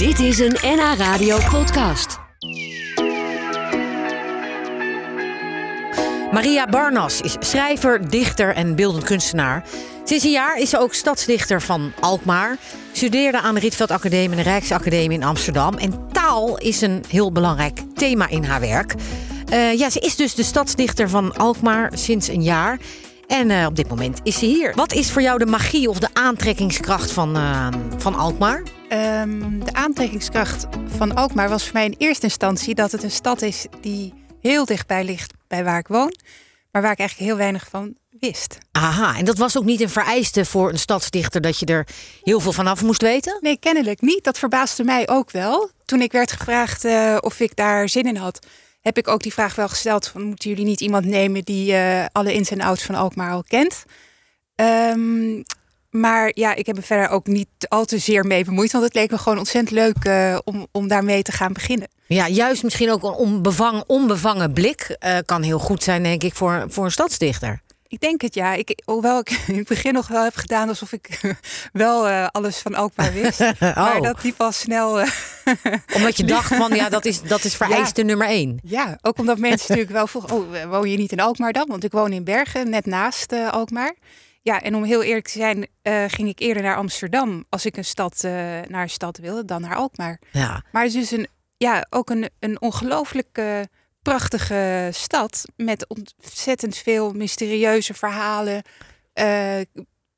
Dit is een NH Radio podcast. Maria Barnas is schrijver, dichter en beeldend kunstenaar. Sinds een jaar is ze ook stadsdichter van Alkmaar. Studeerde aan de Rietveld Academie en de Rijksacademie in Amsterdam. En taal is een heel belangrijk thema in haar werk. Uh, ja, ze is dus de stadsdichter van Alkmaar sinds een jaar. En uh, op dit moment is ze hier. Wat is voor jou de magie of de aantrekkingskracht van, uh, van Alkmaar? Um, de aantrekkingskracht van Alkmaar was voor mij in eerste instantie dat het een stad is die heel dichtbij ligt bij waar ik woon, maar waar ik eigenlijk heel weinig van wist. Aha, en dat was ook niet een vereiste voor een stadsdichter dat je er heel veel vanaf moest weten? Nee, kennelijk niet. Dat verbaasde mij ook wel. Toen ik werd gevraagd uh, of ik daar zin in had, heb ik ook die vraag wel gesteld: van, moeten jullie niet iemand nemen die uh, alle ins en outs van Alkmaar al kent? Um, maar ja, ik heb me verder ook niet al te zeer mee bemoeid. Want het leek me gewoon ontzettend leuk uh, om, om daarmee te gaan beginnen. Ja, juist misschien ook een onbevang, onbevangen blik uh, kan heel goed zijn, denk ik, voor, voor een stadsdichter. Ik denk het ja. Ik, hoewel ik in het begin nog wel heb gedaan alsof ik wel uh, alles van Alkmaar wist. oh. Maar dat liep al snel. omdat je dacht van ja, dat is, dat is vereiste ja. nummer één. Ja, ook omdat mensen natuurlijk wel vroegen: oh, woon je niet in Alkmaar dan? Want ik woon in Bergen, net naast Alkmaar. Ja, en om heel eerlijk te zijn, uh, ging ik eerder naar Amsterdam als ik een stad uh, naar een stad wilde dan naar Alkmaar. Ja. Maar het is dus een, ja, ook een, een ongelooflijk prachtige stad met ontzettend veel mysterieuze verhalen, uh,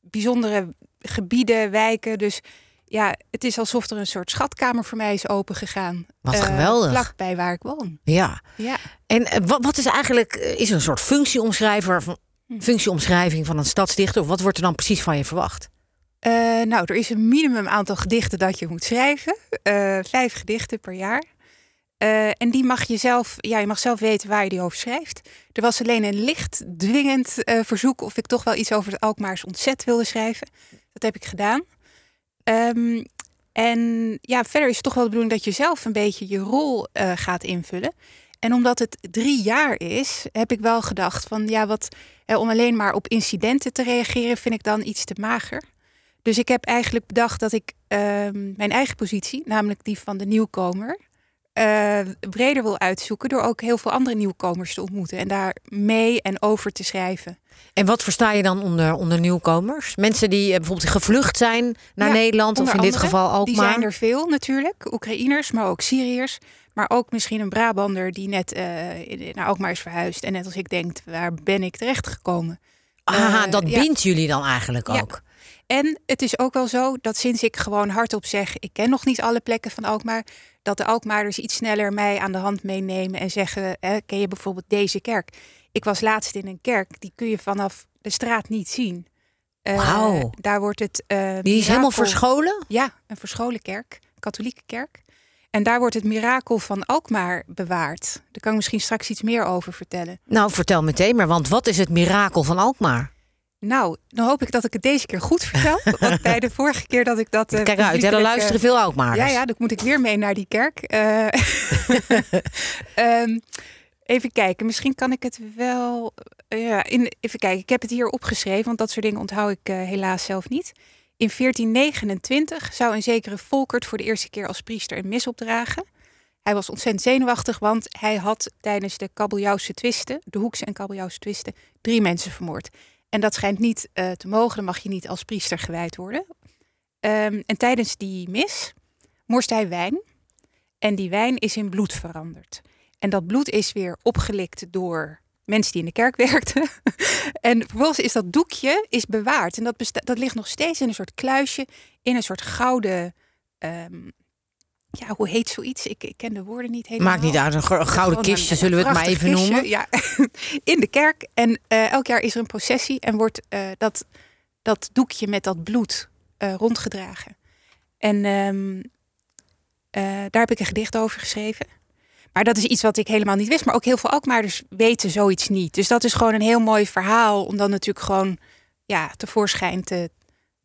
bijzondere gebieden, wijken. Dus ja, het is alsof er een soort schatkamer voor mij is opengegaan. Wat geweldig. Vlakbij waar ik woon. Ja. ja. En wat, wat is eigenlijk, is een soort functieomschrijver van functieomschrijving van een stadsdichter? Of wat wordt er dan precies van je verwacht? Uh, nou, er is een minimum aantal gedichten dat je moet schrijven. Uh, vijf gedichten per jaar. Uh, en die mag je zelf, ja, je mag zelf weten waar je die over schrijft. Er was alleen een licht dwingend verzoek of ik toch wel iets over het Alkmaars ontzet wilde schrijven. Dat heb ik gedaan. Um, en ja, verder is het toch wel de bedoeling dat je zelf een beetje je rol gaat invullen. En omdat het drie jaar is, heb ik wel gedacht van ja, wat eh, om alleen maar op incidenten te reageren, vind ik dan iets te mager. Dus ik heb eigenlijk bedacht dat ik uh, mijn eigen positie, namelijk die van de nieuwkomer, uh, breder wil uitzoeken door ook heel veel andere nieuwkomers te ontmoeten en daar mee en over te schrijven. En wat versta je dan onder, onder nieuwkomers? Mensen die uh, bijvoorbeeld gevlucht zijn naar ja, Nederland of in dit geval ook Die zijn er veel natuurlijk, Oekraïners, maar ook Syriërs. Maar ook misschien een Brabander die net uh, naar Alkmaar is verhuisd. En net als ik denkt, waar ben ik terecht gekomen? Aha, uh, dat ja. bindt jullie dan eigenlijk ook. En het is ook wel zo dat sinds ik gewoon hardop zeg... ik ken nog niet alle plekken van Alkmaar... dat de Alkmaarders iets sneller mij aan de hand meenemen... en zeggen, eh, ken je bijvoorbeeld deze kerk? Ik was laatst in een kerk, die kun je vanaf de straat niet zien. Uh, wow. Daar wordt het... die is mirakel... helemaal verscholen? Ja, een verscholen kerk. Katholieke kerk. En daar wordt het mirakel van Alkmaar bewaard. Daar kan ik misschien straks iets meer over vertellen. Nou, vertel meteen maar, want wat is het mirakel van Alkmaar? Nou, dan hoop ik dat ik het deze keer goed vertel. Want bij de vorige keer dat ik dat. Uh, Kijk uit, ja, er luisteren veel Alkmaarders. Ja, ja, dan moet ik weer mee naar die kerk. Uh, um, even kijken, misschien kan ik het wel. Ja, in, even kijken, ik heb het hier opgeschreven, want dat soort dingen onthoud ik helaas zelf niet. In 1429 zou een zekere Volkert voor de eerste keer als priester een mis opdragen. Hij was ontzettend zenuwachtig, want hij had tijdens de kabeljauwse twisten, de Hoekse en kabeljauwse twisten, drie mensen vermoord. En dat schijnt niet uh, te mogen, dan mag je niet als priester gewijd worden. Um, en tijdens die mis morst hij wijn. En die wijn is in bloed veranderd. En dat bloed is weer opgelikt door mensen die in de kerk werkten. en vervolgens is dat doekje is bewaard. En dat, dat ligt nog steeds in een soort kluisje, in een soort gouden. Um, ja, hoe heet zoiets? Ik, ik, ken de woorden niet helemaal. Maakt niet uit, een gouden kistje een, zullen we het maar even kistje, noemen. Ja, in de kerk. En uh, elk jaar is er een processie en wordt uh, dat, dat doekje met dat bloed uh, rondgedragen. En um, daar heb ik een gedicht over geschreven. Maar dat is iets wat ik helemaal niet wist. Maar ook heel veel Alkmaarders weten zoiets niet. Dus dat is gewoon een heel mooi verhaal om dan natuurlijk gewoon ja, tevoorschijn te,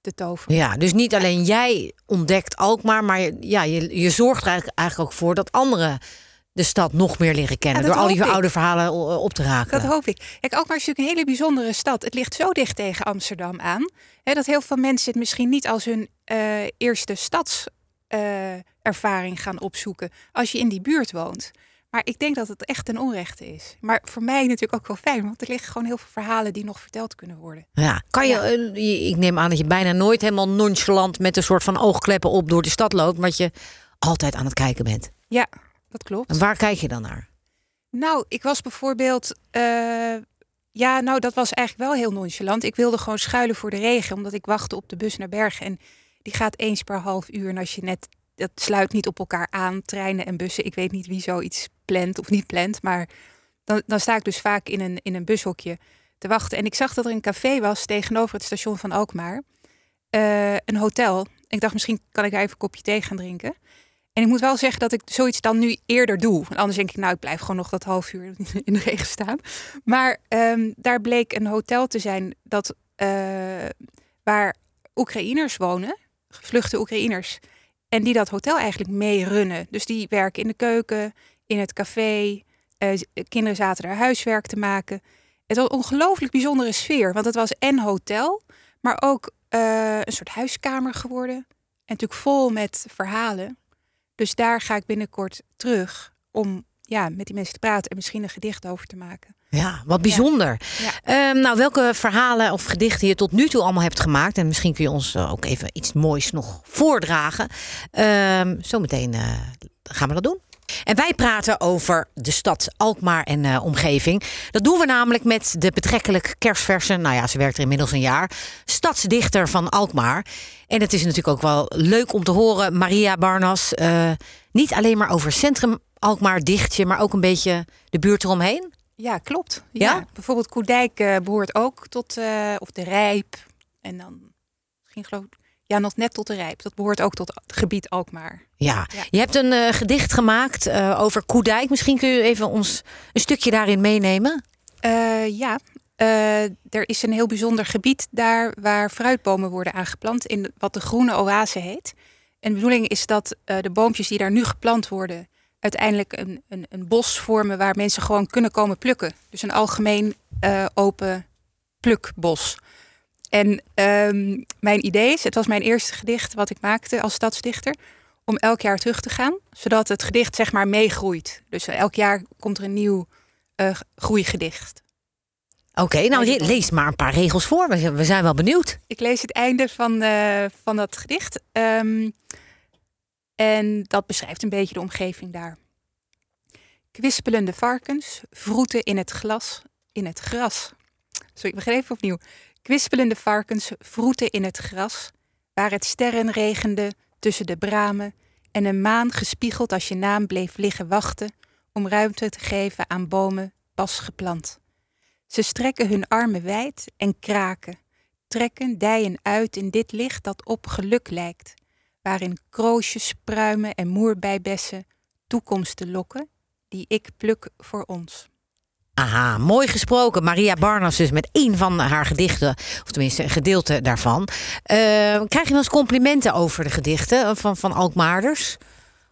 te toveren. Ja, dus niet alleen jij ontdekt Alkmaar, maar je, ja, je, je zorgt er eigenlijk, eigenlijk ook voor dat anderen de stad nog meer leren kennen. Ja, door al die ik. oude verhalen op te raken. Dat hoop ik. Kijk, Alkmaar is natuurlijk een hele bijzondere stad. Het ligt zo dicht tegen Amsterdam aan. Hè, dat heel veel mensen het misschien niet als hun uh, eerste stads... Uh, ervaring gaan opzoeken als je in die buurt woont. Maar ik denk dat het echt een onrechte is. Maar voor mij natuurlijk ook wel fijn, want er liggen gewoon heel veel verhalen die nog verteld kunnen worden. Ja, kan je, Ja. eh, ik neem aan dat je bijna nooit helemaal nonchalant met een soort van oogkleppen op door de stad loopt, maar dat je altijd aan het kijken bent. Ja, dat klopt. En waar kijk je dan naar? Nou, ik was bijvoorbeeld. eh, ja, nou, dat was eigenlijk wel heel nonchalant. Ik wilde gewoon schuilen voor de regen, omdat ik wachtte op de bus naar Bergen. En die gaat eens per half uur. En als je net. Dat sluit niet op elkaar aan, treinen en bussen. Ik weet niet wie zoiets plant of niet plant. Maar dan, dan sta ik dus vaak in een, in een bushokje te wachten. En ik zag dat er een café was tegenover het station van Alkmaar. Eh, een hotel. Ik dacht, misschien kan ik even een kopje thee gaan drinken. En ik moet wel zeggen dat ik zoiets dan nu eerder doe. Want anders denk ik, nou, ik blijf gewoon nog dat half uur in de regen staan. Maar ehm, daar bleek een hotel te zijn dat, eh, waar Oekraïners wonen, gevluchte Oekraïners. En die dat hotel eigenlijk mee runnen. Dus die werken in de keuken, in het café. Eh, z- kinderen zaten daar huiswerk te maken. Het was een ongelooflijk bijzondere sfeer. Want het was en hotel, maar ook eh, een soort huiskamer geworden. En natuurlijk vol met verhalen. Dus daar ga ik binnenkort terug om ja, met die mensen te praten en misschien een gedicht over te maken. Ja, wat bijzonder. Ja. Ehm, nou, welke verhalen of gedichten je tot nu toe allemaal hebt gemaakt. En misschien kun je ons eh, ook even iets moois nog voordragen. Ehm zometeen eh, gaan we dat doen. En wij praten over de stad Alkmaar en eh, omgeving. Dat doen we namelijk met de betrekkelijk kerstverse, nou ja, ze werkt er inmiddels een jaar, stadsdichter van Alkmaar. En het is natuurlijk ook wel leuk om te horen, Maria Barnas, niet alleen maar over centrum Alkmaar dichtje, maar ook een beetje de buurt eromheen. Ja, klopt. Ja? Ja, bijvoorbeeld Koerdijk eh, behoort ook tot, eh, of de Rijp. En dan misschien geloof ik, ja, nog net tot de Rijp. Dat behoort ook tot het gebied Alkmaar. Ja, Ja. je hebt een eh, gedicht gemaakt over Koedijk. Misschien kun je even ons een stukje daarin meenemen. Ja, er is een heel bijzonder gebied daar waar fruitbomen worden aangeplant in wat de groene oase heet. En de bedoeling is dat de boompjes die daar nu geplant worden uiteindelijk een, een, een bos vormen waar mensen gewoon kunnen komen plukken. Dus een algemeen eh, open plukbos. En ehm, mijn idee is, het was mijn eerste gedicht wat ik maakte als stadsdichter, om elk jaar terug te gaan, zodat het gedicht zeg maar meegroeit. Dus elk jaar komt er een nieuw eh, groeigedicht. Oké, nou lees maar een paar regels voor. We we zijn wel benieuwd. Ik lees het einde van, eh, van dat gedicht. Ehm, en dat beschrijft een beetje de omgeving daar. Kwispelende varkens vroeten in het glas, in het gras. Sorry, ik begin even opnieuw. Kwispelende varkens vroeten in het gras, waar het sterren regende tussen de bramen en een maan gespiegeld als je naam bleef liggen wachten om ruimte te geven aan bomen pas geplant. Ze strekken hun armen wijd en kraken trekken dijen uit in dit licht dat op geluk lijkt, waarin kroosjes, pruimen en moerbijbessen toekomsten lokken, die ik pluk voor ons. Aha, mooi gesproken. Maria Barnas dus met één van haar gedichten. Of tenminste een gedeelte daarvan. Eh, krijg je wel eens complimenten over de gedichten van, van Alkmaarders?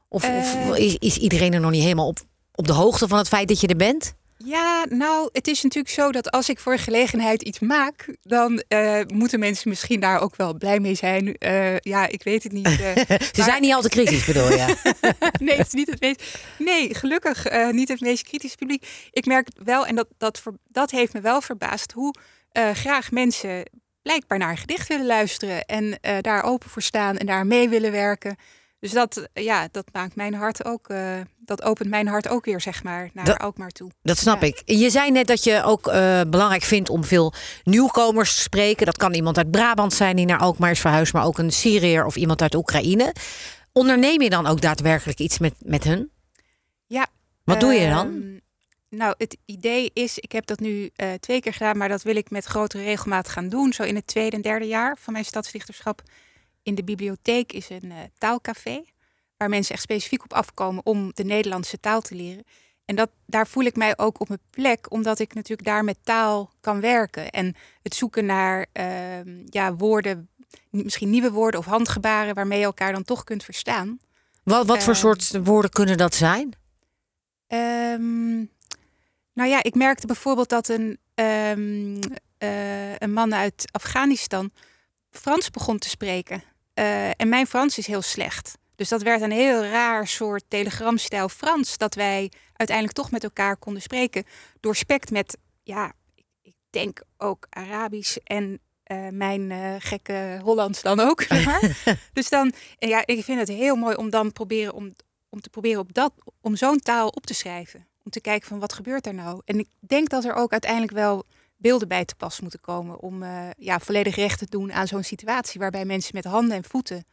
Of, of Eh. is, is iedereen er nog niet helemaal op, op de hoogte van het feit dat je er bent? Ja, nou, het is natuurlijk zo dat als ik voor een gelegenheid iets maak, dan eh, moeten mensen misschien daar ook wel blij mee zijn. Eh, ja, ik weet het niet. eh. Ze Maar- zijn niet al te kritisch, bedoel je? nee, het is niet het meest. Nee, gelukkig niet het meest kritische publiek. Ik merk wel, en dat, dat, ver- dat heeft me wel verbaasd, hoe graag mensen blijkbaar naar een gedicht willen luisteren en daar open voor staan en daar mee willen werken. Dus dat, eh, ja, dat maakt mijn hart ook, eh, dat opent mijn hart ook weer, zeg maar, naar Dat- Alkmaar toe. Dat snap Ja. ik. Je zei net dat je ook eh, belangrijk vindt om veel nieuwkomers te spreken. Dat kan iemand uit Brabant zijn die naar Alkmaar is verhuisd, maar ook een Syriër of iemand uit Oekraïne. Onderneem je dan ook daadwerkelijk iets met, met hun? Ja. Wat doe je dan? Ehm, nou, het idee is, ik heb dat nu twee keer gedaan, maar dat wil ik met grotere regelmaat gaan doen. Zo in het tweede en derde jaar van mijn stadsdichterschap. In de bibliotheek is een eh, taalcafé, waar mensen echt specifiek op afkomen om de Nederlandse taal te leren. En dat, daar voel ik mij ook op mijn plek, omdat ik natuurlijk daar met taal kan werken. En het zoeken naar ehm, ja, woorden, misschien nieuwe woorden of handgebaren waarmee je elkaar dan toch kunt verstaan. Wat, wat voor ehm, soort woorden kunnen dat zijn? Ehm, nou ja, ik merkte bijvoorbeeld dat een, eh, een man uit Afghanistan Frans begon te spreken. Eh, en mijn Frans is heel slecht. Dus dat werd een heel raar soort telegramstijl Frans. Dat wij uiteindelijk toch met elkaar konden spreken. Doorspekt met, ja, ik denk ook Arabisch en uh, mijn uh, gekke Hollands dan ook. Zeg maar. dus dan, ja, ik vind het heel mooi om dan proberen om, om te proberen op dat, om zo'n taal op te schrijven. Om te kijken van wat gebeurt er nou. En ik denk dat er ook uiteindelijk wel beelden bij te pas moeten komen om uh, ja, volledig recht te doen aan zo'n situatie waarbij mensen met handen en voeten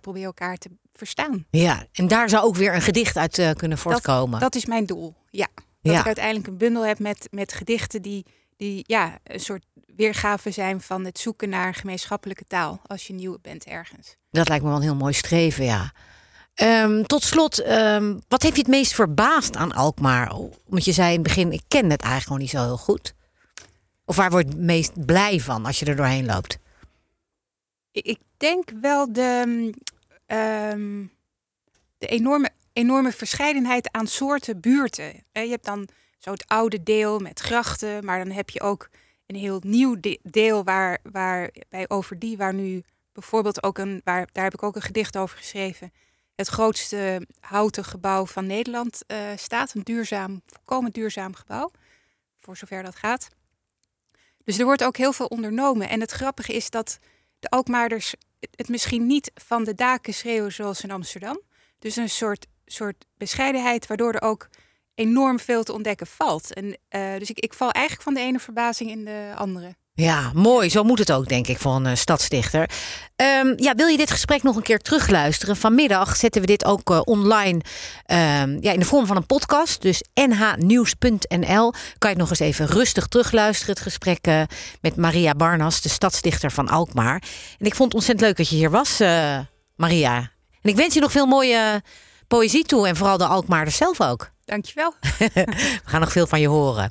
proberen elkaar te verstaan. Ja, en daar zou ook weer een gedicht uit kunnen voortkomen. Dat, dat, is mijn doel, ja. Dat ik uiteindelijk een bundel heb met, met gedichten die, die ja, een soort weergave zijn van het zoeken naar een gemeenschappelijke taal als je nieuw bent ergens. Dat lijkt me wel een heel mooi streven, ja. Um, tot slot, um, wat heeft je het meest verbaasd aan Alkmaar? Want je zei in het begin, ik ken het eigenlijk gewoon niet zo heel goed. Of waar word je het meest blij van als je er doorheen loopt? Ik denk wel de, um, de enorme, enorme verscheidenheid aan soorten buurten. Je hebt dan zo het oude deel met grachten, maar dan heb je ook een heel nieuw deel waar, waar bij over die waar nu bijvoorbeeld ook een, waar, daar heb ik ook een gedicht over geschreven. Het grootste houten gebouw van Nederland uh, staat. Een duurzaam, volkomen duurzaam gebouw. Voor zover dat gaat. Dus er wordt ook heel veel ondernomen. En het grappige is dat de Alkmaarders het misschien niet van de daken schreeuwen zoals in Amsterdam. Dus een soort, soort bescheidenheid, waardoor er ook enorm veel te ontdekken valt. En, uh, dus ik, ik val eigenlijk van de ene verbazing in de andere. Ja, mooi. Zo moet het ook, denk ik, voor een uh, stadsdichter. Um, ja, wil je dit gesprek nog een keer terugluisteren? Vanmiddag zetten we dit ook uh, online um, ja, in de vorm van een podcast. Dus nhnieuws.nl. Kan je het nog eens even rustig terugluisteren. Het gesprek uh, met Maria Barnas, de stadsdichter van Alkmaar. En ik vond het ontzettend leuk dat je hier was, Maria. En ik wens je nog veel mooie poëzie toe. En vooral de Alkmaarders zelf ook. Dankjewel. We gaan nog veel van je horen.